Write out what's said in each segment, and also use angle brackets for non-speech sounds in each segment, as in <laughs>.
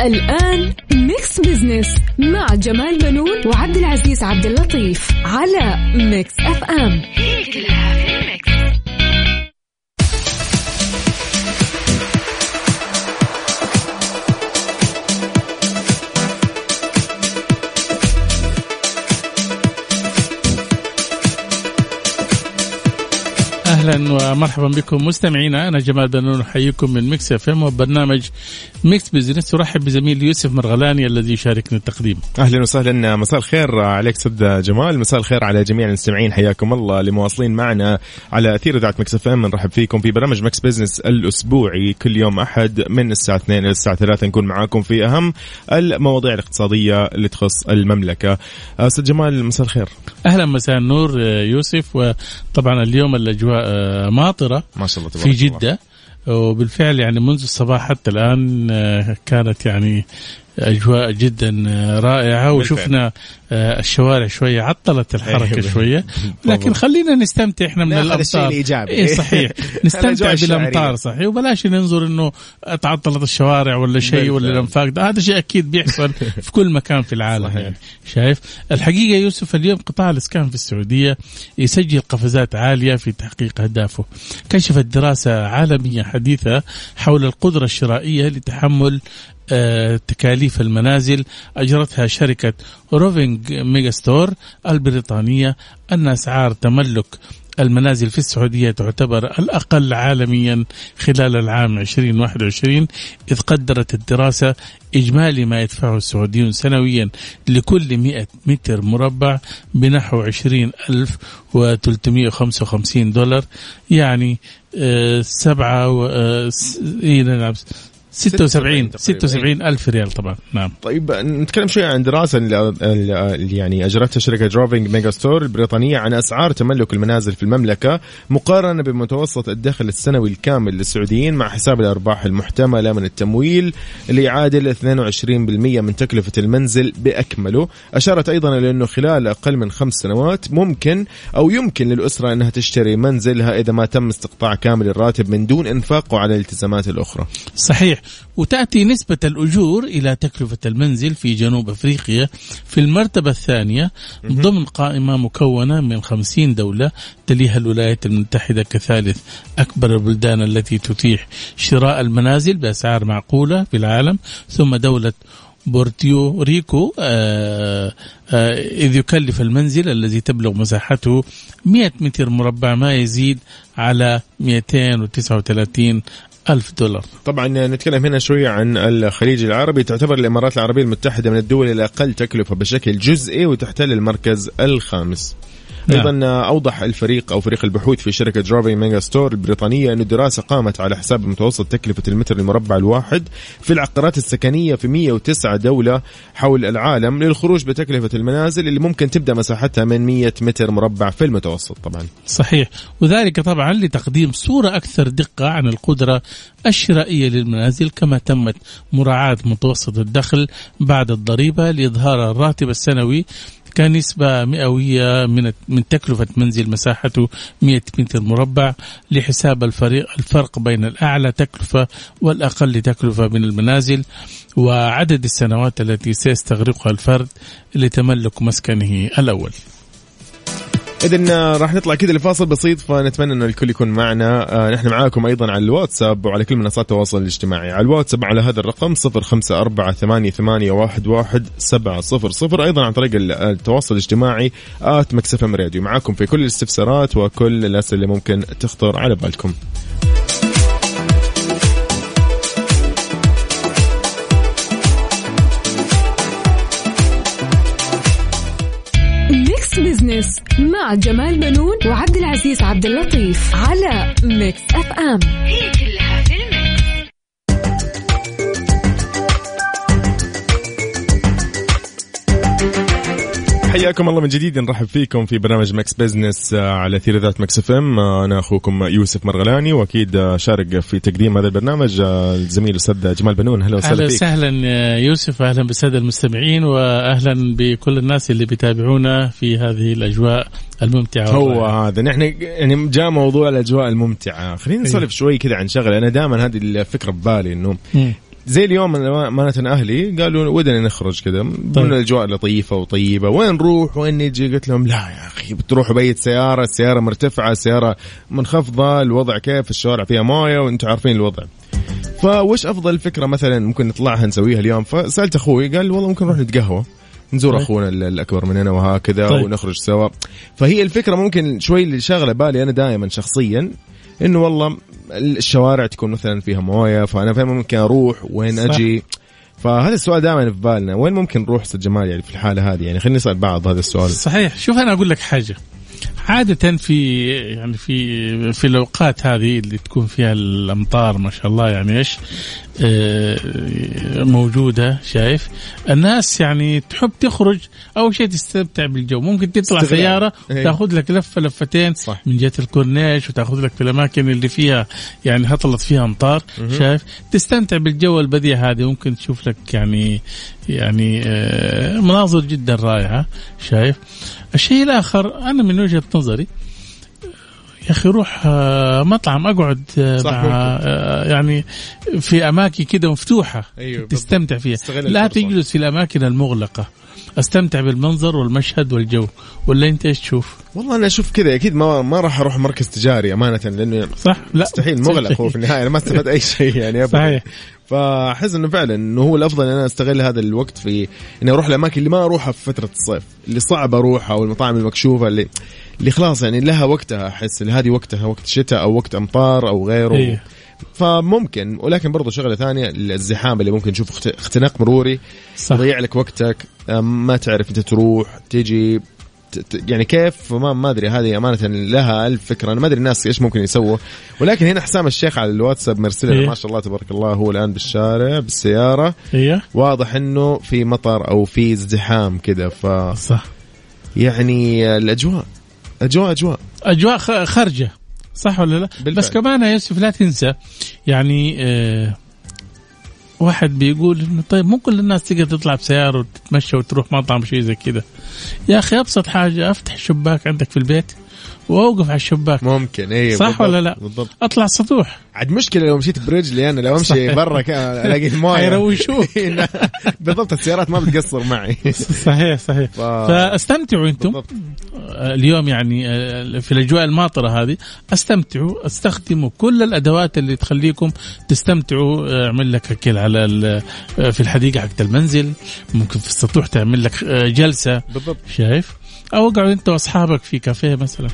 الآن ميكس بزنس مع جمال بنون وعبد العزيز عبد اللطيف على ميكس اف ام هي كلها في الميكس. أهلا ومرحبا بكم مستمعينا أنا جمال بنون أحييكم من ميكس إف إم وبرنامج ميكس بزنس أرحب بزميل يوسف مرغلاني الذي يشاركني التقديم. أهلا وسهلا. مساء الخير عليك أستاذ جمال. مساء الخير على جميع المستمعين. حياكم الله اللي مواصلين معنا على أثير إذاعة مكس إف إم. نرحب فيكم في برنامج مكس بزنس الأسبوعي. كل يوم أحد من الساعة 2 إلى الساعة 3 نكون معاكم في أهم المواضيع الاقتصادية اللي تخص المملكة. أستاذ جمال مساء الخير. أهلا مساء النور يوسف. وطبعا اليوم الأجواء ماطرة ما شاء الله في تبارك الله. جده وبالفعل يعني منذ الصباح حتى الآن آه، كانت يعني أجواء جدا آه، رائعة. وشفنا آه، الشوارع شوية عطلت الحركة أيوة. شوية لكن. خلينا نستمتع إحنا من الأمطار الإيجابي. إيه صحيح <laughs> نستمتع بالأمطار. صحيح وبلاش ننظر إنه تعطلت الشوارع ولا شيء ولا. الأنفاق هذا شيء أكيد بيحصل <laughs> في كل مكان في العالم صحيح. يعني شايف الحقيقة يوسف اليوم قطاع الإسكان في السعودية يسجل قفزات عالية في تحقيق أهدافه كشفت دراسة عالمية حديثة حول القدرة الشرائية لتحمل آه، تكاليف المنازل أجرتها شركة روفينج ميجا ستور البريطانية أن أسعار تملك المنازل في السعودية تعتبر الأقل عالميا خلال العام 2021 إذ قدرت الدراسة إجمالي ما يدفعه السعوديون سنويا لكل 100 متر مربع بنحو 20 ألف و355 دولار يعني آه، سبعة و آه، إيه نعم 76 تقريباً. 76 ألف ريال طبعا نعم طيب نتكلم شوي عن دراسة اللي اللي يعني أجرتها شركة دروفينج ميجا ستور البريطانية عن أسعار تملك المنازل في المملكة مقارنة بمتوسط الدخل السنوي الكامل للسعوديين مع حساب الأرباح المحتملة من التمويل اللي يعادل 22% من تكلفة المنزل بأكمله، أشارت أيضا إلى أنه خلال أقل من خمس سنوات ممكن أو يمكن للأسرة إنها تشتري منزلها إذا ما تم استقطاع كامل الراتب من دون إنفاقه على الالتزامات الأخرى. صحيح وتأتي نسبة الأجور إلى تكلفة المنزل في جنوب أفريقيا في المرتبة الثانية ضمن قائمة مكونة من 50 دولة تليها الولايات المتحدة كثالث أكبر البلدان التي تتيح شراء المنازل بأسعار معقولة في العالم ثم دولة بورتيو ريكو آه آه إذ يكلف المنزل الذي تبلغ مساحته 100 متر مربع ما يزيد على 239 ألف دولار. طبعا نتكلم هنا شوية عن الخليج العربي. تعتبر الإمارات العربية المتحدة من الدول الأقل تكلفة بشكل جزئي وتحتل المركز الخامس. نعم. أيضا أوضح الفريق أو فريق البحوث في شركة دروفينج ميجا ستور البريطانية انه الدراسة قامت على حساب متوسط تكلفة المتر المربع الواحد في العقارات السكنية في 109 دولة حول العالم للخروج بتكلفة المنازل اللي ممكن تبدأ مساحتها من 100 متر مربع في المتوسط طبعا صحيح وذلك طبعا لتقديم صورة أكثر دقة عن القدرة الشرائية للمنازل كما تمت مراعاة متوسط الدخل بعد الضريبة لإظهار الراتب السنوي كنسبة مئوية من من تكلفة منزل مساحته 100 متر مربع لحساب الفريق الفرق بين الأعلى تكلفة والأقل تكلفة من المنازل وعدد السنوات التي سيستغرقها الفرد لتملك مسكنه الأول. اذا راح نطلع كذا لفاصل بسيط فنتمنى انه الكل يكون معنا. آه نحن معاكم أيضا على الواتساب وعلى كل منصات التواصل الاجتماعي. على الواتساب على هذا الرقم 0548811700 أيضا عن طريق التواصل الاجتماعي آت مكس إف إم راديو. معاكم في كل الاستفسارات وكل الأسئلة اللي ممكن تخطر على بالكم. بزنس مع جمال بنون وعبد العزيز عبد اللطيف على ميكس أف أم. هي كلها في حياكم الله من جديد. نرحب فيكم في برنامج مكس بزنس آه، على أثير إذاعة مكس اف ام أنا أخوكم يوسف مرغلاني وأكيد آه، يشارك في تقديم هذا البرنامج آه، الزميل الأستاذ جمال بنون. أهلا أهلا وسهلا فيك. وسهلا يا يوسف أهلا بالسادة المستمعين واهلا بكل الناس اللي بيتابعونا في هذه الأجواء الممتعة. هو. هذا. نحن يعني جاء موضوع الأجواء الممتعة. خلينا أيوه. نسولف شوي كذا عن شغلة. أنا دائما هذه الفكرة ببالي إنه مم. زي اليوم امانه أهلي قالوا ودنا نخرج كذا طيب. من الأجواء لطيفة وطيبة. وين نروح؟ وين نجي؟ قلت لهم لا يا أخي بتروحوا بيت سيارة؟ السيارة مرتفعة السياره منخفضة الوضع كيف؟ الشوارع فيها موية وأنتم عارفين الوضع. فوش أفضل فكرة مثلا ممكن نطلعها نسويها اليوم؟ فسألت أخوي قال والله ممكن نروح نتقهوى. نزور طيب. أخونا ال- الأكبر مننا وهكذا طيب. ونخرج سوا. فهي الفكرة ممكن شوي اللي شاغلة بالي أنا دائما شخصيا. إنه والله الشوارع تكون مثلا فيها موية فأنا فين ممكن أروح؟ وين صح. أجي؟ فهذا السؤال دائما في بالنا. وين ممكن نروح أستاذ جمال يعني في الحالة هذه؟ يعني خلينا نسال بعض هذا السؤال. صحيح. شوف أنا أقول لك حاجة. عادة في يعني في في الأوقات هذه اللي تكون فيها الأمطار ما شاء الله يعني إيش؟ آه، موجودة شايف الناس يعني تحب تخرج أول شيء تستمتع بالجو ممكن تطلع. سيارة إيه. تاخذ لك لفة لفتين صح. من جهة الكورنيش وتاخذ لك في الأماكن اللي فيها يعني هطلت فيها أمطار شايف تستمتع بالجو البديع هذه ممكن تشوف لك يعني يعني آه، مناظر جدا رائعة شايف الشيء الآخر أنا من وجهة نظري يا أخي روح آه، مطعم أقعد آه، صح، مع ممكن. آه، يعني في أماكن كده مفتوحة أيوة، تستمتع فيها. لا. تجلس في الأماكن المغلقة. أستمتع بالمنظر والمشهد والجو. ولا أنت إيش تشوف؟ والله أنا أشوف كذا أكيد ما ما راح أروح مركز تجاري أمانة لأنه صح لا. مستحيل مغلق هو في النهاية أنا ما استفدت أي شيء يعني ابدا. صحيح. فأحس إنه فعلا إنه هو الأفضل إن أنا أستغل هذا الوقت في إني أروح الأماكن اللي ما أروحها في فترة الصيف اللي صعب أروحها أو المطاعم المكشوفة اللي اللي خلاص يعني لها وقتها أحس هذه وقتها وقت شتاء أو وقت أمطار أو غيره. إيه. فممكن ولكن برضو شغلة ثانية الزحام اللي ممكن تشوف اخت- اختناق مروري صح. يضيع لك وقتك ما تعرف إنت تروح تيجي ت- ت- يعني كيف؟ ما ما أدري هذه أمانة لها ألف فكرة. أنا ما أدري الناس إيش ممكن يسووا. ولكن هنا حسام الشيخ على الواتساب مرسل إيه. ما شاء الله تبارك الله هو الآن بالشارع بالسيارة. هي واضح إنه في مطر أو في ازدحام كذا ف صح. يعني الأجواء اجواء أجواء أجواء خارجة صح ولا لا؟ بالفعل. بس كمان يا يوسف لا تنسى يعني آه واحد بيقول إنه طيب مو كل الناس تقدر تطلع بسيارة وتتمشى وتروح مطعم شيء زي كذا يا أخي أبسط حاجة أفتح الشباك عندك في البيت واوقف على الشباك. ممكن أيوه صح بالضبط، ولا لا؟ بالضبط. اطلع السطوح. عاد مشكلة لو مشيت برجلي أنا لو أمشي برا ألاقي <laughs> الموية. حيروشوك. <laughs> بالضبط السيارات ما بتقصر معي. <laughs> صحيح صحيح. ف- فاستمتعوا أنتم. بالضبط. آه، اليوم يعني آه، في الأجواء الماطرة هذه استمتعوا استخدموا كل الأدوات اللي تخليكم تستمتعوا. آه، أعمل لك أكل على ال- في الحديقة حقت المنزل. ممكن في السطوح تعمل لك جلسة. بالضبط. شايف؟ أو اقعد أنت وأصحابك في كافيه مثلا.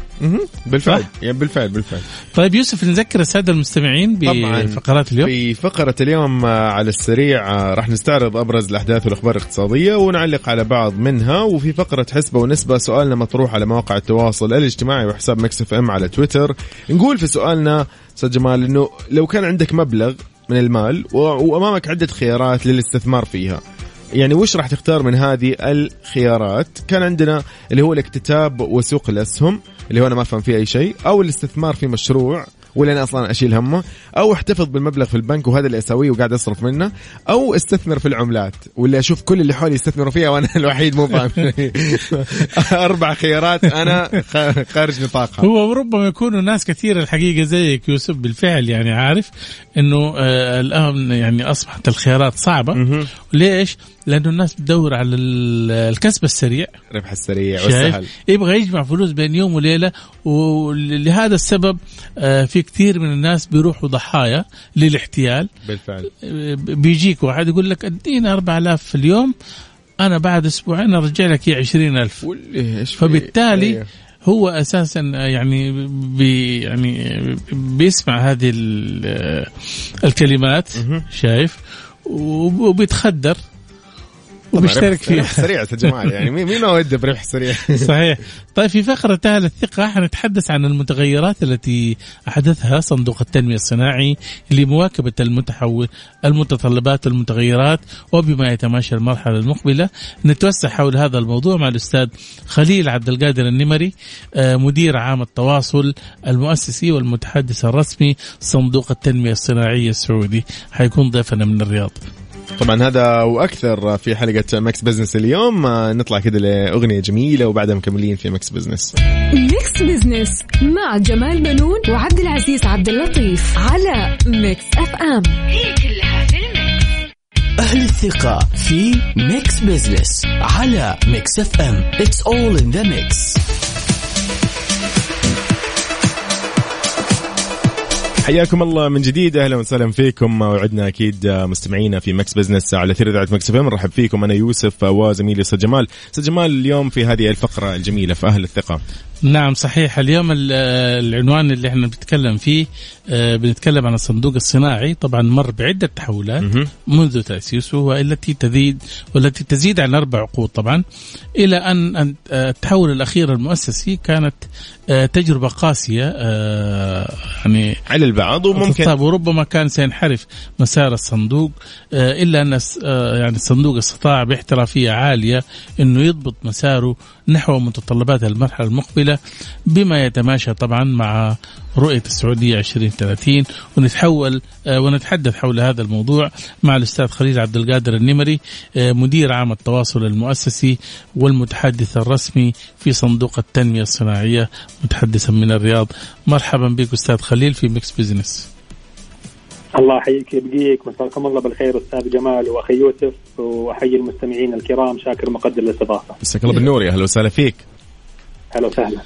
بالفعل؟ يعني بالفعل بالفعل طيب يوسف نذكر السادة المستمعين. بفقرات اليوم في فقرة اليوم آه، على السريع آه، راح نستعرض أبرز الأحداث والأخبار الاقتصادية ونعلق على بعض منها وفي فقرة حسبة ونسبة سؤالنا مطروح على مواقع التواصل الاجتماعي وحساب مكس إف إم على تويتر نقول في سؤالنا أستاذ جمال إنه لو كان عندك مبلغ من المال و- وأمامك عدة خيارات للاستثمار فيها يعني وش راح تختار من هذه الخيارات كان عندنا اللي هو الاكتتاب وسوق الأسهم اللي هو أنا ما أفهم فيه أي شيء أو الاستثمار في مشروع ولا أنا أصلا أشيل همه أو أحتفظ بالمبلغ في البنك وهذا اللي أسويه وقاعد أصرف منه أو أستثمر في العملات واللي أشوف كل اللي حولي يستثمروا فيها وأنا <laughs> الوحيد مو فاهم. <laughs> أربع خيارات أنا خارج نطاقها هو ربما يكونوا ناس كثير الحقيقة زيك يوسف بالفعل يعني عارف إنه آه الان يعني أصبحت الخيارات صعبة. ليش؟ لأنه الناس بتدور على ال- الكسب السريع. الربح السريع والسهل. يبغى يجمع فلوس بين يوم وليلة ولهذا السبب آه في كثير من الناس بيروحوا ضحايا للاحتيال. بالفعل. آه بيجيك واحد يقول لك ادينا 4000 في اليوم أنا بعد أسبوعين ارجع لك هي 20000 واللي إيش في- فبالتالي أيوه. هو أساسا يعني بي يعني بيسمع هذه ال- الكلمات. شايف؟ وب- وبيتخدر. وبيشترك فيها ربح سريع يا جمال يعني مين مين ما وده بربح سريع. <laughs> صحيح. طيب في فقرة أهل الثقة حنتحدث عن المتغيرات التي أحدثها صندوق التنمية الصناعي لمواكبة المتحول المتطلبات والمتغيرات وبما يتماشى المرحلة المقبلة نتوسع حول هذا الموضوع مع الأستاذ خليل عبد القادر النمري آه، مدير عام التواصل المؤسسي والمتحدث الرسمي صندوق التنمية الصناعية السعودي. حيكون ضيفنا من الرياض. طبعا هذا وأكثر في حلقة Mix Business اليوم. آه، نطلع كده لأغنية جميلة وبعدها مكملين في Mix Business. Mix Business مع جمال بنون وعبد العزيز عبد اللطيف على Mix FM. هي كلها في ال mix. أهل الثقة في Mix Business على Mix FM. It's all in the mix. حياكم الله من جديد. أهلا وسهلا فيكم. وعدنا أكيد مستمعينا في Mix Business على أثير إذاعة Mix FM. نرحب فيكم. أنا يوسف وزميلي أستاذ جمال. أستاذ جمال اليوم في هذه الفقرة الجميلة في أهل الثقة. نعم صحيح. اليوم ال- العنوان اللي إحنا بنتكلم فيه آه، بنتكلم عن الصندوق الصناعي. طبعا مر بعدة تحولات. منذ تأسيسه والتي تزيد والتي تزيد عن أربع عقود طبعا إلى أن أن- آه، التحول الأخير المؤسسي كانت آه، تجربة قاسية يعني على البعض وممكن. وربما كان سينحرف مسار الصندوق الس- آه، يعني الصندوق استطاع باحترافية عالية إنه يضبط مساره نحو متطلبات المرحلة بما يتماشى طبعا مع رؤية السعودية 2030 ونتحول آه، ونتحدث حول هذا الموضوع مع الأستاذ خليل عبد القادر النمري آه، مدير عام التواصل المؤسسي والمتحدث الرسمي في صندوق التنمية الصناعية متحدثا من الرياض. مرحبا بك أستاذ خليل في Mix Business الله يحييك يبقيك مساكم الله بالخير أستاذ جمال وأخي يوسف وأحيي المستمعين الكرام شاكر مقدر الإستضافة. مساك الله بالنور يا أهلا وسهلا فيك. أهلا وسهلا.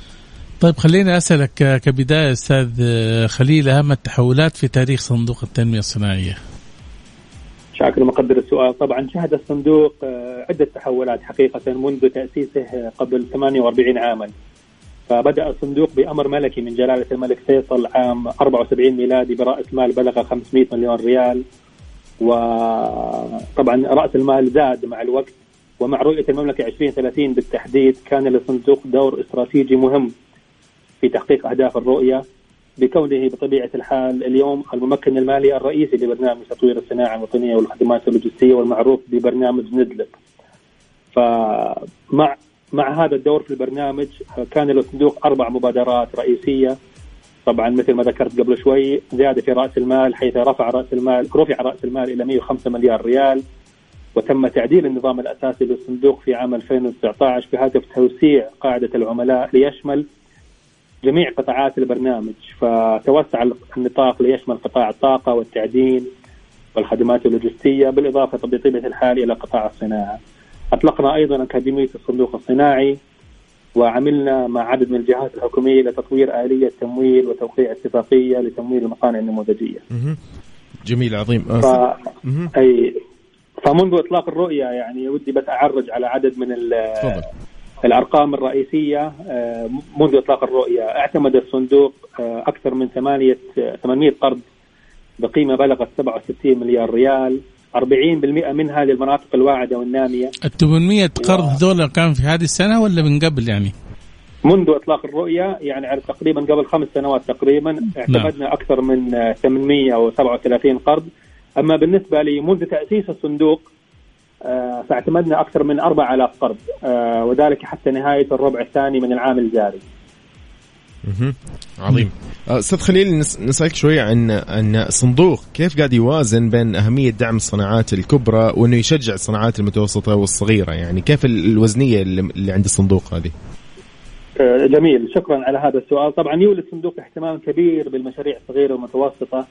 طيب خليني أسألك كبداية أستاذ آه، خليل أهم التحولات في تاريخ صندوق التنمية الصناعية. شاكر مقدر السؤال. طبعا شهد الصندوق آه، عدة تحولات حقيقة منذ تأسيسه قبل 48 عاما. فبدأ الصندوق بأمر ملكي من جلالة الملك فيصل عام 74 ميلادي برأس مال بلغ 500 مليون ريال. وطبعا رأس المال زاد مع الوقت. ومع رؤية المملكة 2030 بالتحديد كان للصندوق دور استراتيجي مهم في تحقيق أهداف الرؤية بكونه بطبيعة الحال اليوم الممكن المالي الرئيسي لبرنامج تطوير الصناعة الوطنية والخدمات اللوجستية والمعروف ببرنامج ندلب. فمع مع هذا الدور في البرنامج كان للصندوق أربع مبادرات رئيسية طبعا مثل ما ذكرت قبل شوي زيادة في رأس المال حيث رفع رأس المال رفع رأس المال إلى 105 مليار ريال وتم تعديل النظام الأساسي للصندوق في عام 2019 بهدف توسيع قاعدة العملاء ليشمل جميع قطاعات البرنامج فتوسع النطاق ليشمل قطاع الطاقة والتعدين والخدمات اللوجستية بالإضافة بطبيعه الحال إلى قطاع الصناعة. أطلقنا أيضا أكاديمية الصندوق الصناعي وعملنا مع عدد من الجهات الحكومية لتطوير آلية تمويل وتوقيع اتفاقية لتمويل المصانع النموذجية. مهم. جميل عظيم ف... أي فمنذ إطلاق الرؤية يعني ودي بس أعرج على عدد من الأرقام الرئيسية آه، منذ إطلاق الرؤية اعتمد الصندوق آه، أكثر من 8 800 قرض بقيمة بلغت 67 مليار ريال. 40% منها للمناطق الواعدة والنامية. ال 800 قرض دولار كان في هذه السنة ولا من قبل يعني؟ منذ إطلاق الرؤية يعني على تقريبا قبل خمس سنوات تقريبا اعتمدنا أكثر من آه، 837 قرض. أما بالنسبة لي منذ تأسيس الصندوق آه، فاعتمدنا أكثر من 4000 قرض آه، وذلك حتى نهاية الربع الثاني من العام الجاري. عظيم. آه، أستاذ خليل نس- نسألك شوي عن عن الصندوق كيف قاعد يوازن بين أهمية دعم الصناعات الكبرى وإنه يشجع الصناعات المتوسطة والصغيرة؟ يعني كيف ال- الوزنية اللي اللي عند الصندوق هذه؟ جميل. شكرا على هذا السؤال. طبعا يولي الصندوق اهتمام كبير بالمشاريع الصغيرة والمتوسطة.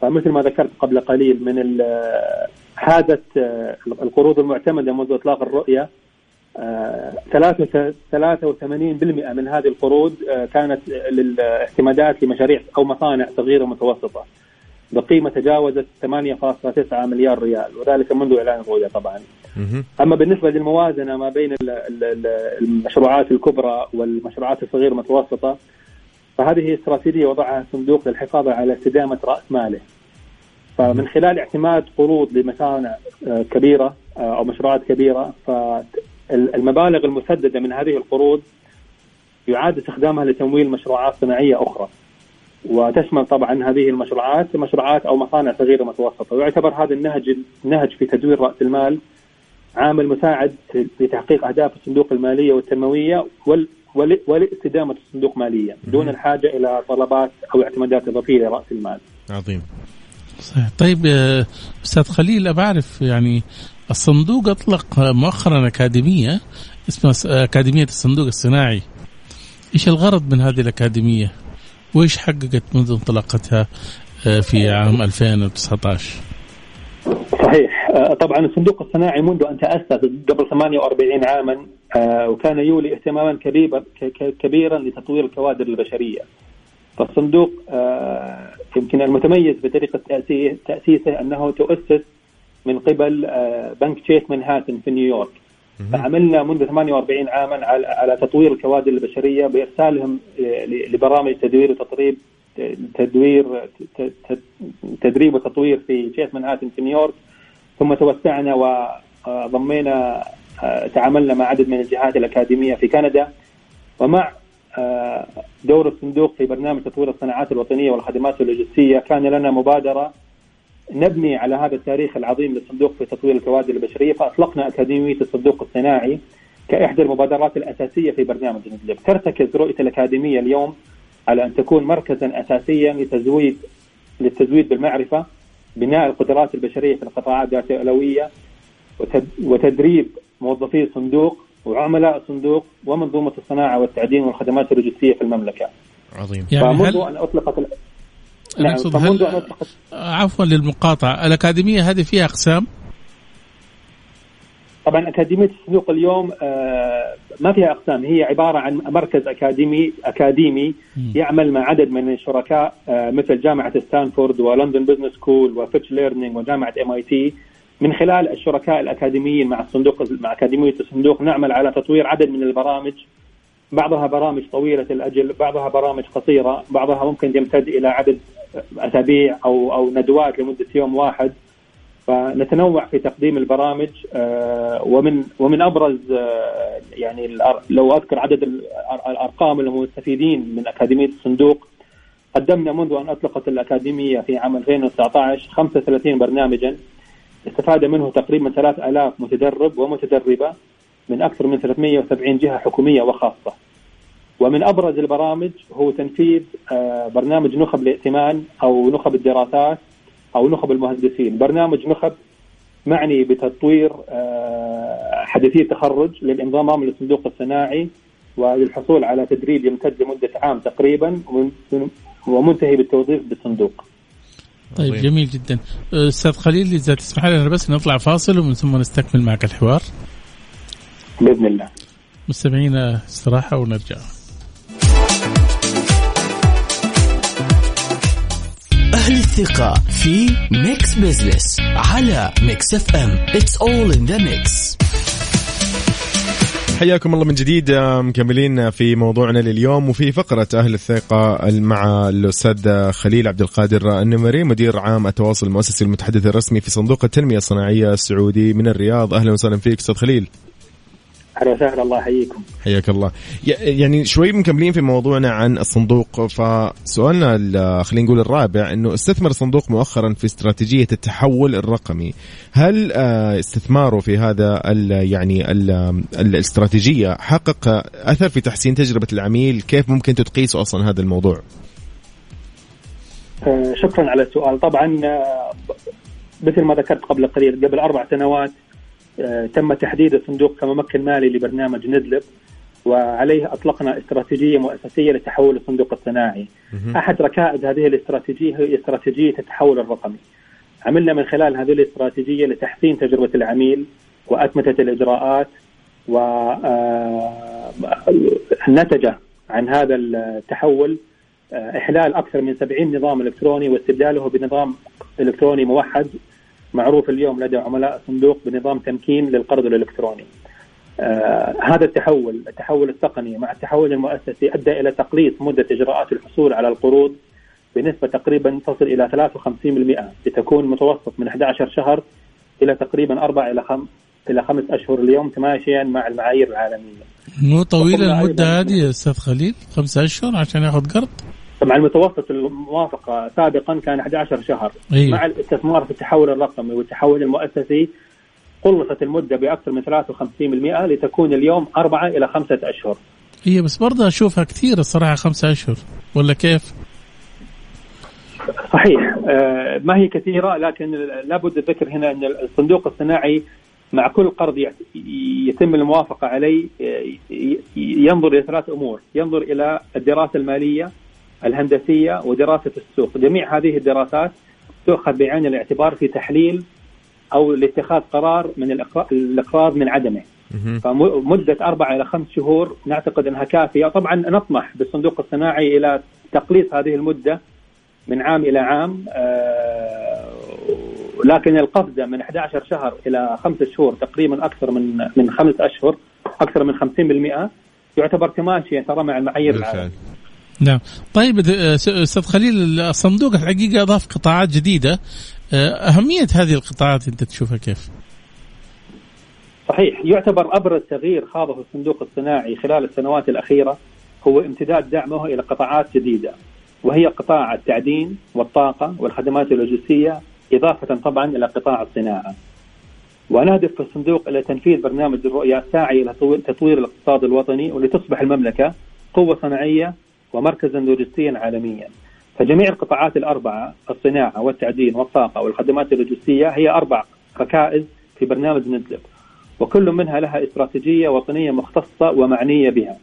فمثل ما ذكرت قبل قليل من ال- آه، آه، القروض المعتمدة منذ إطلاق الرؤية آه، 83% من هذه القروض آه، كانت للاعتمادات لمشاريع أو مصانع صغيرة ومتوسطة بقيمة تجاوزت 8.9 مليار ريال وذلك منذ إعلان الرؤية طبعا. أما بالنسبة للموازنة ما بين ال- ال- ال- المشروعات الكبرى والمشروعات الصغيرة المتوسطه فهذه استراتيجية وضعها الصندوق للحفاظ على استدامة رأس ماله. فمن خلال اعتماد قروض لمصانع آه، كبيرة آه، أو مشروعات كبيرة فالمبالغ المسددة من هذه القروض يعاد استخدامها لتمويل مشروعات صناعية أخرى وتشمل طبعا هذه المشروعات مشروعات أو مصانع صغيرة متوسطة ويعتبر هذا النهج النهج في تدوير رأس المال عامل مساعد في تحقيق أهداف الصندوق المالية والتنموية وال ولاستدامه الصندوق ماليا دون الحاجة إلى طلبات أو اعتمادات إضافية لرأس المال. عظيم. صحيح طيب آه، أستاذ خليل أبى أعرف يعني الصندوق أطلق مؤخرا أكاديمية اسمها أكاديمية الصندوق الصناعي. إيش الغرض من هذه الأكاديمية؟ وإيش حققت منذ انطلاقتها آه، في عام 2019 صحيح آه، طبعا الصندوق الصناعي منذ أن تأسس قبل 48 عاما آه، وكان يولي اهتماما كبيرا كبيرا لتطوير الكوادر البشرية. فالصندوق يمكن المتميز بطريقة تأسيسه أنه تؤسس من قبل بنك تشيس منهاتن في نيويورك. فعملنا منذ 48 عاما على تطوير الكوادر البشرية بإرسالهم لبرامج تدوير وتطريب تدوير تدريب وتطوير في جهه منهاتن في نيويورك. ثم توسعنا وضمينا تعاملنا مع عدد من الجهات الأكاديمية في كندا. ومع دور الصندوق في برنامج تطوير الصناعات الوطنية والخدمات اللوجستية كان لنا مبادرة نبني على هذا التاريخ العظيم للصندوق في تطوير الكوادر البشرية. فأطلقنا أكاديمية الصندوق الصناعي كإحدى المبادرات الأساسية في برنامج ندلب ترتكز رؤية الأكاديمية اليوم على أن تكون مركزا اساسيا لتزويد للتزويد بالمعرفة بناء القدرات البشرية في القطاعات ذات الاولويه وتدريب موظفي الصندوق وعملاء الصندوق ومنظومة الصناعة والتعدين والخدمات اللوجستية في المملكة. عظيم. يعني فمنذ هل... أن اطلقت نعم فمنذ هل... عفوا للمقاطعة الأكاديمية هذه فيها أقسام؟ طبعا أكاديمية الصندوق اليوم آه، ما فيها أقسام هي عبارة عن مركز أكاديمي أكاديمي يعمل مع عدد من الشركاء آه، مثل جامعة ستانفورد و London Business School و Fitch Learning وجامعة MIT من خلال الشركاء الأكاديميين مع الصندوق مع أكاديمية الصندوق نعمل على تطوير عدد من البرامج. بعضها برامج طويلة الأجل بعضها برامج قصيرة بعضها ممكن يمتد إلى عدد أسابيع أو أو ندوات لمدة يوم واحد. فنتنوع في تقديم البرامج آه، ومن ومن أبرز آه، يعني لو أذكر عدد الأرقام المستفيدين من أكاديمية الصندوق قدمنا منذ أن أطلقت الأكاديمية في عام 2019 35 برنامجا استفاد منه تقريبا 3000 متدرب ومتدربة من أكثر من 370 جهة حكومية وخاصة. ومن أبرز البرامج هو تنفيذ آه، برنامج نخب الائتمان أو نخب الدراسات أو نخب المهندسين، برنامج نخب معني بتطوير آه، حديثي التخرج للانضمام للصندوق الصناعي وللحصول على تدريب يمتد لمدة عام تقريبا ومنتهي بالتوظيف بالصندوق. طيب. جميل جدا. أستاذ خليل إذا تسمح لنا بس نطلع فاصل ومن ثم نستكمل معك الحوار. بإذن الله. مستمعينا استراحة ونرجع. أهل الثقة في Mix Business على Mix FM It's all in the mix. حياكم الله من جديد مكملين في موضوعنا لليوم وفي فقرة أهل الثقة مع الأستاذ خليل عبد القادر النمري مدير عام التواصل المؤسسي المتحدث الرسمي في صندوق التنمية الصناعية السعودي من الرياض. أهلا وسهلا فيك أستاذ خليل. أهلا وسهلا الله يحييكم. حياك الله. يعني شوي مكملين في موضوعنا عن الصندوق فسؤالنا خلينا نقول الرابع إنه استثمر الصندوق مؤخرا في استراتيجية التحول الرقمي. هل آه، استثماره في هذا ال يعني ال الاستراتيجية حقق أثر في تحسين تجربة العميل؟ كيف ممكن تقيسوا أصلا هذا الموضوع؟ آه، شكرا على السؤال. طبعا آه، مثل ما ذكرت قبل قليل قبل أربع سنوات تم تحديد الصندوق كممكن مالي لبرنامج ندلب وعليه أطلقنا استراتيجية مؤسسية لتحول الصندوق الصناعي. أحد ركائز هذه الاستراتيجية هي استراتيجية التحول الرقمي. عملنا من خلال هذه الاستراتيجية لتحسين تجربة العميل وأتمتة الإجراءات ونتج آه، عن هذا التحول آه، إحلال أكثر من 70 نظام إلكتروني واستبداله بنظام إلكتروني موحد معروف اليوم لدى عملاء الصندوق بنظام تمكين للقرض الإلكتروني. آه هذا التحول التحول التقني مع التحول المؤسسي أدى إلى تقليص مدة إجراءات الحصول على القروض بنسبة تقريبا تصل إلى 53% لتكون متوسط من 11 شهر إلى تقريبا 4 إلى 5 إلى خمس أشهر اليوم تماشيا مع المعايير العالمية. مو المدة أيضاً- هذه يا أستاذ خليل؟ خمسة أشهر عشان ياخذ قرض؟ طبعا المتوسط الموافقة سابقا كان 11 شهر. أيوة. مع الاستثمار في التحول الرقمي والتحول المؤسسي قلصت المدة بأكثر من 53% لتكون اليوم أربعة إلى خمسة أشهر. هي بس برضه أشوفها كثير الصراحة خمسة أشهر. ولا كيف؟ صحيح. آه، ما هي كثيرة لكن لابد الذكر هنا أن الصندوق الصناعي مع كل قرض يتم الموافقة عليه آه، ينظر إلى ثلاث أمور. ينظر إلى الدراسة المالية الهندسية ودراسة السوق. جميع هذه الدراسات تؤخذ بعين الاعتبار في تحليل أو لاتخاذ قرار من الإقرا- الإقراض من عدمه. فمدة أربعة إلى خمس شهور نعتقد أنها كافية. طبعا نطمح بالصندوق الصناعي إلى تقليص هذه المدة من عام إلى عام آه، لكن القفزة من 11 شهر إلى خمسة شهور تقريبا أكثر من من خمس أشهر أكثر من 50% يعتبر تماشيا ترى مع المعايير العالمية. بالفعل نعم. طيب أه، أستاذ خليل الصندوق الحقيقة أضاف قطاعات جديدة. أه، أهمية هذه القطاعات أنت تشوفها كيف؟ صحيح. يعتبر أبرز تغيير خاضه الصندوق الصناعي خلال السنوات الأخيرة هو امتداد دعمه إلى قطاعات جديدة وهي قطاع التعدين والطاقة والخدمات اللوجستية إضافة طبعا إلى قطاع الصناعة. ونهدف في الصندوق إلى تنفيذ برنامج الرؤية الساعي تو- تطوير الاقتصاد الوطني ولتصبح المملكة قوة صناعية ومركزا لوجستيا عالميا. فجميع القطاعات الأربعة الصناعة والتعدين والطاقة والخدمات اللوجستية هي أربع ركائز في برنامج ندلب وكل منها لها استراتيجية وطنية مختصة ومعنية بها.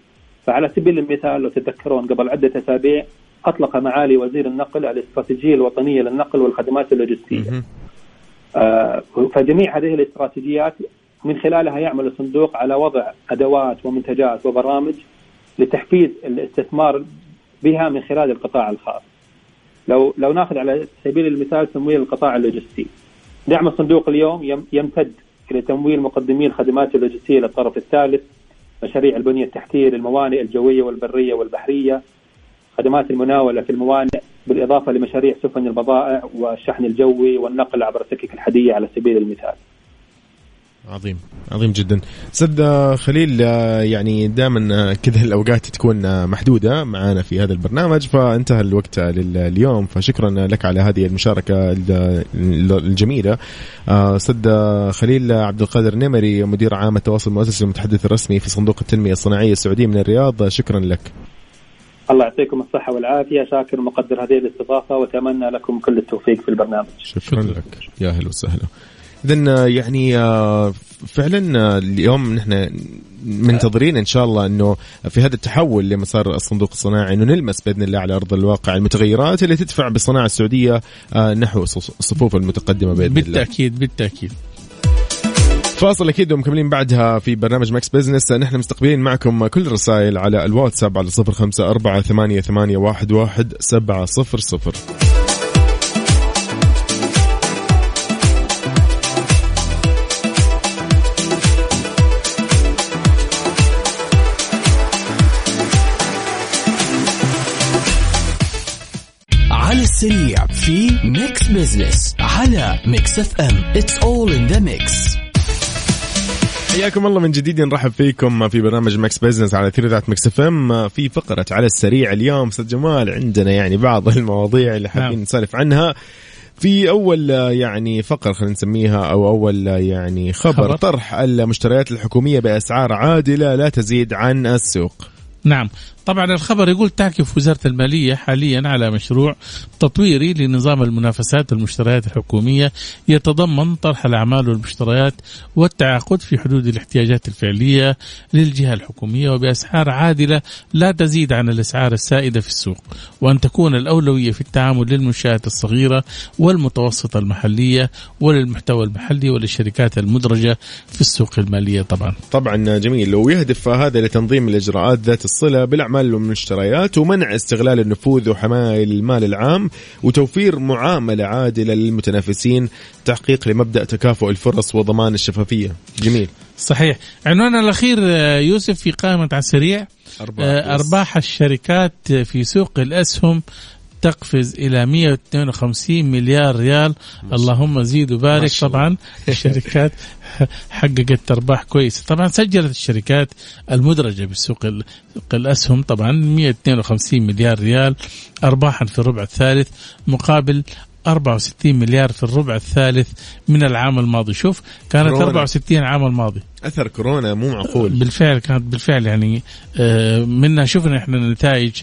فعلى سبيل المثال لو تتذكرون قبل عدة أسابيع أطلق معالي وزير النقل الاستراتيجية الوطنية للنقل والخدمات اللوجستية. آه، فجميع هذه الاستراتيجيات من خلالها يعمل الصندوق على وضع أدوات ومنتجات وبرامج لتحفيز الاستثمار بها من خلال القطاع الخاص. لو لو ناخذ على سبيل المثال تمويل القطاع اللوجستي. دعم الصندوق اليوم يم- يمتد إلى تمويل مقدمي الخدمات اللوجستية للطرف الثالث، مشاريع البنية التحتية للموانئ الجوية والبرية والبحرية، خدمات المناولة في الموانئ بالإضافة لمشاريع سفن البضائع والشحن الجوي والنقل عبر السكك الحديديه على سبيل المثال. عظيم عظيم جدا. أستاذ خليل آه، يعني دائما كذا الأوقات تكون آه، محدودة معنا في هذا البرنامج فانتهى الوقت لل- اليوم فشكرا لك على هذه المشاركة ال- ال- الجميلة. آه، أستاذ خليل عبد القادر نمري مدير عام التواصل المؤسسي المتحدث الرسمي في صندوق التنمية الصناعية السعودية من الرياض. شكرا لك. الله يعطيكم الصحة والعافية. شاكر ومقدر هذه الاستضافة وأتمنى لكم كل التوفيق في البرنامج. شكرا. لك. يا أهلا وسهلا. اذا آه، يعني آه، فعلا آه، اليوم نحن منتظرين إن شاء الله إنه في هذا التحول لمسار الصندوق الصناعي إنه نلمس بإذن الله على أرض الواقع المتغيرات اللي تدفع بالصناعة السعودية نحو الصفوف المتقدمة بإذن بالتأكيد الله. بالتأكيد بالتأكيد. فاصل أكيد ومكملين بعدها في برنامج Mix Business. نحن مستقبلين معكم كل الرسائل على الواتساب على 0548811700 السريع في Mix Business على Mix FM it's all in the mix حياكم الله من جديد نرحب فيكم في برنامج Mix Business على أثير إذاعة Mix FM في فقرة على السريع اليوم أستاذ جمال عندنا يعني بعض <laughs> المواضيع اللي حابين نعم. نسولف عنها. في أول يعني فقرة خلينا نسميها أو أول يعني خبر, خبر. خبر. طرح المشتريات الحكومية بأسعار عادلة لا تزيد عن السوق. نعم. طبعا الخبر يقول تعكف وزارة المالية حاليا على مشروع تطويري لنظام المنافسات والمشتريات الحكومية يتضمن طرح الأعمال والمشتريات والتعاقد في حدود الاحتياجات الفعلية للجهة الحكومية وبأسعار عادلة لا تزيد عن الأسعار السائدة في السوق وأن تكون الأولوية في التعامل للمنشآت الصغيرة والمتوسطة المحلية وللمحتوى المحلي وللشركات المدرجة في السوق المالية طبعا. طبعا جميل. ويهدف هذا لتنظيم الإجراءات ذات بالاعمال والمشتريات ومنع استغلال النفوذ وحماية المال العام وتوفير معاملة عادلة للمتنافسين تحقيق لمبدأ تكافؤ الفرص وضمان الشفافية. جميل. صحيح. عنواننا الأخير آه، يوسف في قائمة على السريع. أرباح آه، أرباح الشركات في سوق الأسهم تقفز إلى 152 مليار ريال. اللهم زيد وبارك طبعا. <laughs> الشركات حققت أرباح كويسة. طبعا سجلت الشركات المدرجة بسوق ال- سوق الأسهم. طبعا 152 مليار ريال ارباحا في الربع الثالث مقابل 64 مليار في الربع الثالث من العام الماضي. شوف كانت كورونا. 64 العام الماضي. أثر كورونا مو معقول. بالفعل كانت بالفعل يعني آه، منها شفنا إحنا النتائج آه،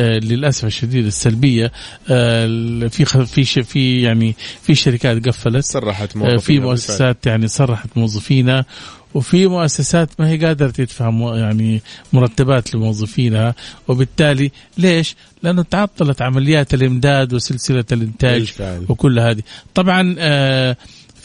للأسف الشديد السلبية آه، في في في يعني في شركات قفلت صرحت آه، موظفين في مؤسسات يعني صرحت موظفينها وفي مؤسسات ما هي قادرة تدفع يعني مرتبات لموظفينها وبالتالي ليش؟ لأنه تعطلت عمليات الإمداد وسلسلة الإنتاج بالفعل. وكل هذه طبعا آه،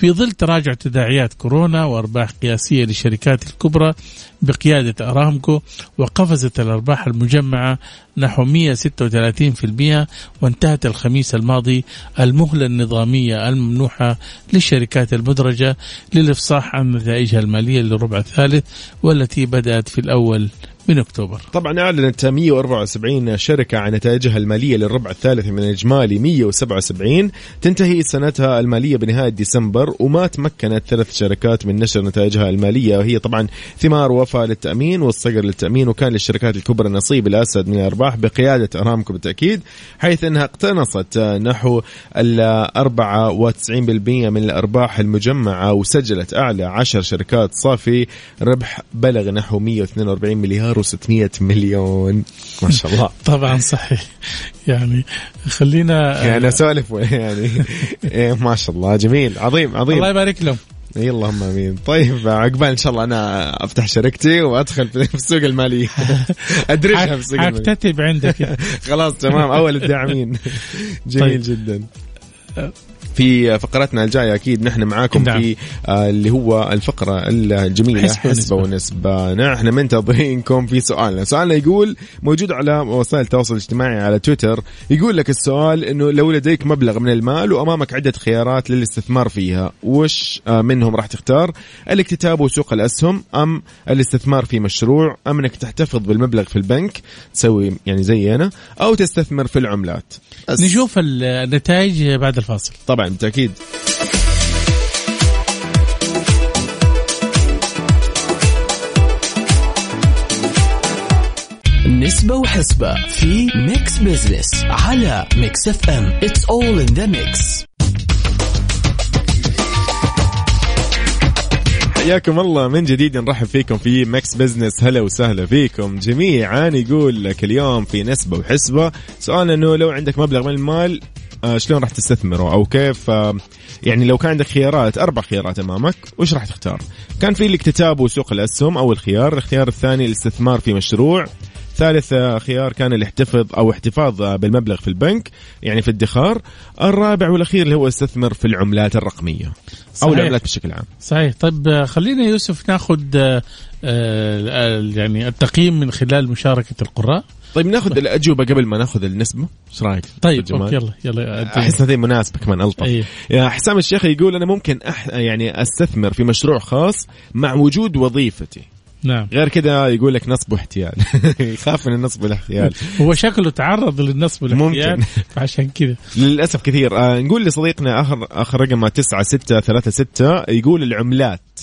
في ظل تراجع تداعيات كورونا وأرباح قياسية للشركات الكبرى بقيادة أرامكو وقفزت الأرباح المجمعة نحو 136% وانتهت الخميس الماضي المهلة النظامية الممنوحة للشركات المدرجة للإفصاح عن نتائجها المالية للربع الثالث والتي بدأت في الأول من أكتوبر. طبعا أعلنت 174 شركة عن نتائجها المالية للربع الثالث من إجمالي 177 تنتهي سنتها المالية بنهاية ديسمبر وما تمكنت ثلاث شركات من نشر نتائجها المالية وهي طبعا ثمار وفاء للتأمين والصقر للتأمين وكان للشركات الكبرى نصيب الأسد من الأرباح بقيادة أرامكو بالتأكيد حيث أنها اقتنصت نحو ال 94% من الأرباح المجمعة وسجلت أعلى 10 شركات صافي ربح بلغ نحو 142 مليار و600 مليون. ما شاء الله. <laughs> طبعا صحيح. يعني خلينا يعني أسولف يعني. <laughs> إيه ما شاء الله. جميل. عظيم عظيم. الله يبارك لهم. إيه اللهم آمين. طيب عقبال إن شاء الله أنا أفتح شركتي وأدخل في السوق المالية. ادرجها في السوق المالية. <laughs> حكتتب عندك. خلاص تمام. أول الداعمين. جميل طيب. جدا في فقرتنا الجاية أكيد نحن معاكم نعم. في آه، اللي هو الفقرة الجميلة حسبة حسبه ونسبه نحن منتظرينكم في سؤالنا سؤالنا يقول موجود على وسائل التواصل الاجتماعي على تويتر يقول لك السؤال إنه لو لديك مبلغ من المال وأمامك عدة خيارات للاستثمار فيها وش آه، منهم راح تختار؟ الاكتتاب وسوق الأسهم أم الاستثمار في مشروع أم إنك تحتفظ بالمبلغ في البنك تسوي يعني زي أنا أو تستثمر في العملات. نشوف النتائج بعد الفاصل. طبعا. بالتأكيد. نسبة وحسبة في Mix Business على Mix FM it's all in the mix حياكم الله. من جديد نرحب فيكم في Mix Business هلا وسهلا فيكم. جميعا يقول لك اليوم في نسبة وحسبة. سؤال إنه لو عندك مبلغ من المال شلون راح تستثمره أو كيف آه يعني لو كان عندك خيارات أربع خيارات أمامك وش راح تختار؟ كان في الاكتتاب وسوق الأسهم أول خيار، الاختيار الثاني الاستثمار في مشروع، ثالث آه، خيار كان الاحتفاظ أو احتفاظ آه، بالمبلغ في البنك يعني في الادخار الرابع والأخير اللي هو استثمر في العملات الرقمية أو صحيح. العملات بشكل عام صحيح طيب آه، خلينا يوسف ناخذ آه، آه، يعني التقييم من خلال مشاركة القراء طيب ناخذ الأجوبة قبل ما ناخذ النسبة. إيش رأيك؟ طيب جمال؟ أوكي يلا يلا أحس هذه مناسبه كمان ألطف. أيه. يا حسام الشيخ يقول أنا ممكن أح يعني أستثمر في مشروع خاص مع وجود وظيفتي. نعم. غير كذا يقول لك نصب واحتيال. <laughs> يخاف من النصب والاحتيال. هو شكله تعرض للنصب والاحتيال ممكن. <laughs> فعشان كذا. للأسف كثير. آه نقول لصديقنا آخر آخر رقم 9636 يقول العملات.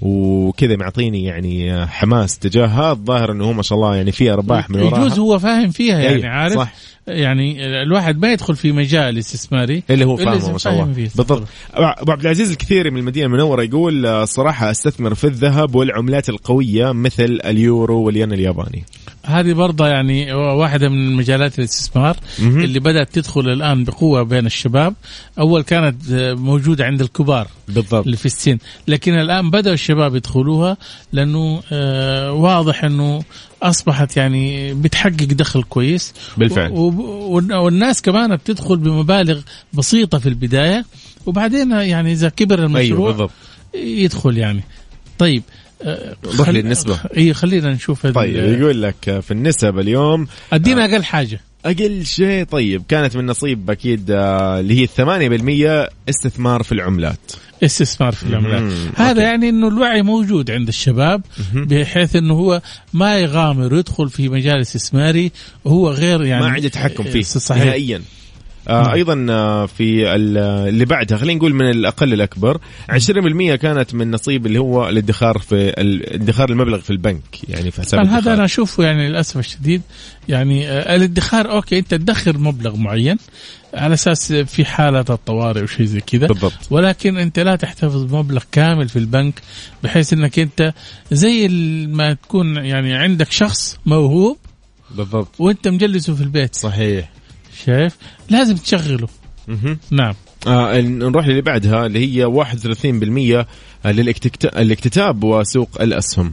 وكذا معطيني يعني آه، حماس تجاهها الظاهر إنه هو ما شاء الله يعني في أرباح من وراها. يجوز هو فاهم فيها يعني أيوة، عارف؟ صح. يعني الواحد ما يدخل في مجال استثماري اللي هو فاهمه ما شاء الله. بالضبط. أبو عبد العزيز الكثيري من المدينة المنورة يقول آه، الصراحه أستثمر في الذهب والعملات القوية مثل اليورو والين الياباني. هذه برضه يعني واحدة من مجالات الاستثمار. اللي بدأت تدخل الآن بقوة بين الشباب. أول كانت موجودة عند الكبار بالضبط. اللي في السن. لكن الآن بدأوا الشباب يدخلوها لأنه آه واضح أنه أصبحت يعني بتحقق دخل كويس. بالفعل. والناس كمان بتدخل بمبالغ بسيطة في البداية. وبعدين يعني إذا كبر أيوه المشروع بالضبط. يدخل يعني. طيب آه، روح للنسبة. اي خلينا نشوف طيب ال- يقول لك آه، في النسب اليوم أدينا أقل حاجة أقل شيء طيب كانت من نصيب أكيد آه، اللي هي الثمانية بالمية استثمار في العملات استثمار في العملات مم. هذا أوكي. يعني إنه الوعي موجود عند الشباب بحيث إنه هو ما يغامر يدخل في مجال استثماري وهو غير يعني ما عنده تحكم فيه صحيح نهائيا آه أيضا آه في ال- اللي بعدها خلينا نقول من الأقل الأكبر 20% كانت من نصيب اللي هو الادخار في ادخار المبلغ في البنك يعني في حساب طبعا هذا. أنا أشوفه يعني للأسف الشديد. يعني آه، الادخار أوكي أنت تدخر مبلغ معين على أساس في حالة الطوارئ وشيء زي كذا بالضبط. ولكن أنت لا تحتفظ بمبلغ كامل في البنك بحيث أنك أنت زي ما تكون يعني عندك شخص موهوب بالضبط. وأنت مجلسه في البيت. صحيح. شايف؟ لازم تشغله. نعم. آه نروح للي بعدها اللي هي 31% للاكتكت- الاكتتاب وسوق الأسهم.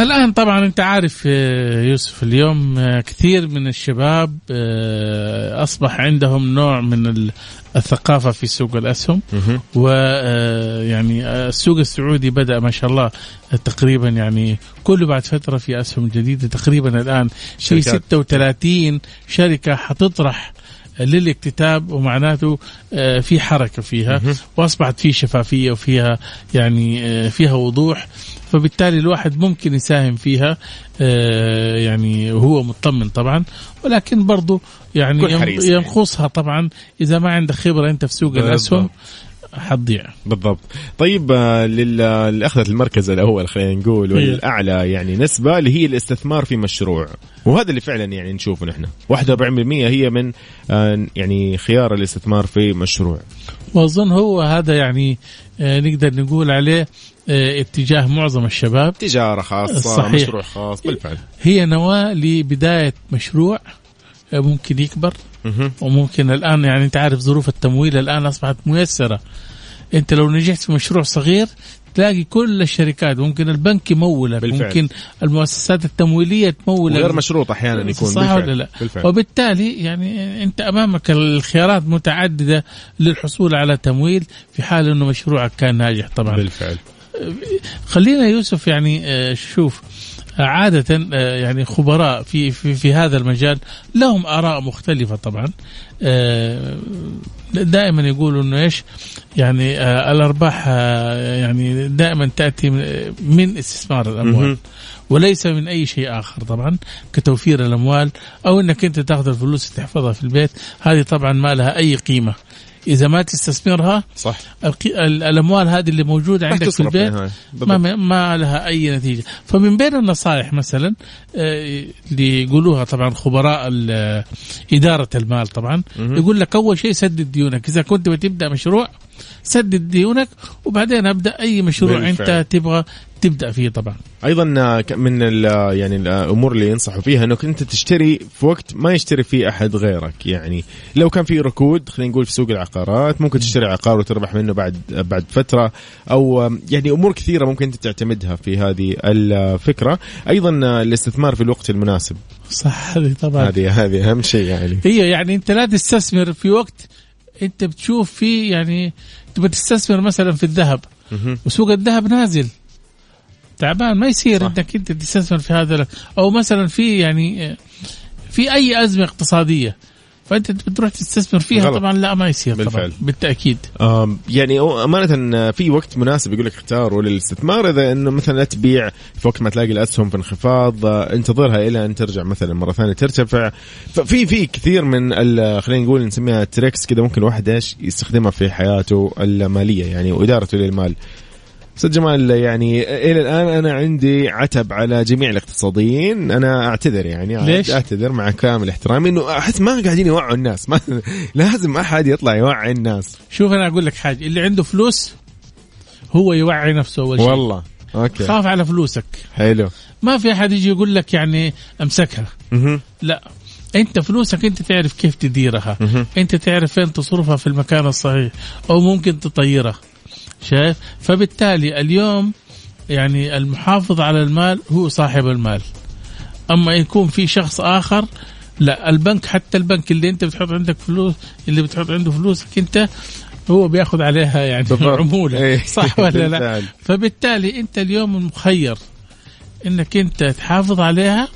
الآن طبعا أنت عارف آه، يوسف اليوم آه، كثير من الشباب آه، أصبح عندهم نوع من ال- الثقافة في سوق الأسهم مهم. ويعني السوق السعودي بدأ ما شاء الله آه، تقريبا يعني كل بعد فترة في أسهم جديدة تقريبا الآن في شركات. 36 شركة حتطرح للاكتتاب ومعناته آه، في حركة فيها وأصبحت في شفافية وفيها يعني آه، فيها وضوح فبالتالي الواحد ممكن يساهم فيها آه، يعني وهو مطمن طبعا ولكن برضو يعني يعني. ينقصها طبعا إذا ما عندك خبرة أنت في سوق. الأسهم حتضيع بالضبط. طيب آه، لل- اللي اخذت المركز الأول خلينا نقول إيه. والأعلى يعني نسبة اللي هي الاستثمار في مشروع. وهذا اللي فعلا يعني نشوفه نحن. 41% هي من آه، يعني خيار الاستثمار في مشروع. وأظن هو هذا يعني آه، نقدر نقول عليه آه، اتجاه معظم الشباب. تجارة خاصة صحيح. مشروع خاص بالفعل. هي نواة لبداية مشروع آه، ممكن يكبر. وممكن الآن يعني أنت عارف ظروف التمويل الآن أصبحت ميسرة أنت لو نجحت في مشروع صغير تلاقي كل الشركات ممكن البنك يمولك بالفعل. ممكن المؤسسات التمويلية تمولك وغير مشروط أحيانا يكون صح بالفعل. ولا لا بالفعل. وبالتالي يعني أنت أمامك الخيارات متعددة للحصول على تمويل في حال إنه مشروعك كان ناجح طبعا بالفعل خلينا يوسف يعني آه، شوف عادة آه، يعني خبراء في في في هذا المجال لهم آراء مختلفة طبعا. آه، دائما يقولوا إنه إيش؟ يعني آه، الأرباح يعني دائما تأتي من- استثمار الأموال. وليس من أي شيء آخر طبعا كتوفير الأموال أو إنك أنت تأخذ الفلوس وتحفظها في البيت. هذه طبعا ما لها أي قيمة. إذا ما تستثمرها صح الأموال هذه اللي موجودة عندك في البيت. ما. ما لها أي نتيجة فمن بين النصائح مثلا آه، اللي يقولوها طبعا خبراء إدارة المال طبعا. يقول لك أول شيء سدد ديونك إذا كنت بتبدأ مشروع سدد ديونك وبعدين أبدأ أي مشروع بالفعل. أنت تبغى تبدأ فيه طبعا. أيضا آه، من ال- يعني الأمور اللي ينصحوا فيها إنك أنت تشتري في وقت ما يشتري فيه أحد غيرك. يعني لو كان في ركود خلينا نقول في سوق العقارات ممكن تشتري عقار وتربح منه بعد بعد فترة أو يعني أمور كثيرة ممكن أنت تعتمدها في هذه الفكرة. أيضا آه، الاستثمار في الوقت المناسب. صح هذه طبعا. هذه هذه أهم شيء يعني. هي يعني أنت لا تستثمر في وقت أنت بتشوف فيه يعني تبغى تستثمر مثلا في الذهب. وسوق الذهب نازل. تعبان ما يصير صح. إنك أنت تستثمر في هذا أو مثلا في يعني في أي أزمة اقتصادية فأنت بتروح تستثمر فيها غلط. طبعا لا ما يصير طبعا بالفعل. بالتأكيد آم، يعني أمانة في وقت مناسب يقول لك اختاره للاستثمار إذا إنه مثلا لا تبيع في وقت ما تلاقي الأسهم في انخفاض آه، انتظرها إلى أن ترجع مثلا مرة ثانية ترتفع ففي في كثير من خلينا نقول نسميها tricks كذا ممكن الواحد إيش يستخدمها في حياته المالية يعني وإدارته للمال أستاذ جمال يعني إلى الآن أنا عندي عتب على جميع الاقتصاديين. أنا أعتذر يعني ليش؟ أعتذر مع كامل احترامي إنه أحس ما قاعدين يوعوا الناس. <laughs> ما لازم أحد يطلع يوعي الناس. شوف أنا أقول لك حاجة اللي عنده فلوس هو يوعي نفسه أول شيء. والله. okay. خاف على فلوسك. حلو. ما في أحد يجي يقول لك يعني أمسكها. مهم. لا. أنت فلوسك أنت تعرف كيف تديرها. مهم. أنت تعرف فين تصرفها في المكان الصحيح أو ممكن تطيرها. شايف فبالتالي اليوم يعني المحافظ على المال هو صاحب المال أما يكون في شخص آخر لا البنك حتى البنك اللي أنت بتحط عندك فلوس اللي بتحط عنده فلوسك أنت هو بيأخذ عليها يعني. عمولة إيه. صح ولا لا. فبالتالي أنت اليوم مخير إنك أنت تحافظ عليها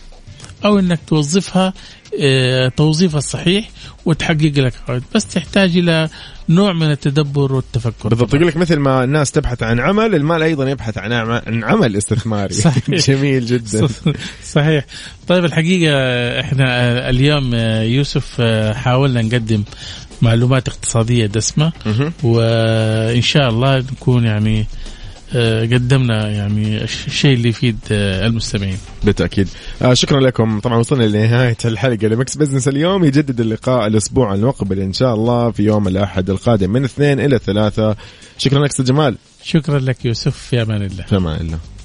أو إنك توظفها آه، توظيفها الصحيح وتحقق لك عائد. بس تحتاج إلى نوع من التدبر والتفكر. بالضبط. يقول لك مثل ما الناس تبحث عن عمل المال أيضا يبحث عن عن عمل استثماري. صحيح. <laughs> جميل جدا. صحيح. طيب الحقيقة إحنا اليوم يوسف حاولنا نقدم معلومات اقتصادية دسمة. مهم. وإن شاء الله نكون يعني آه، قدمنا يعني الشيء اللي يفيد آه، المستمعين. بالتأكيد. آه شكرا لكم. طبعا وصلنا لنهاية الحلقة لمكس بزنس. اليوم يجدد اللقاء الأسبوع المقبل إن شاء الله في يوم الأحد القادم من اثنين إلى ثلاثة. شكرا لك أستاذ جمال. شكرا لك يوسف. في أمان الله. في أمان الله.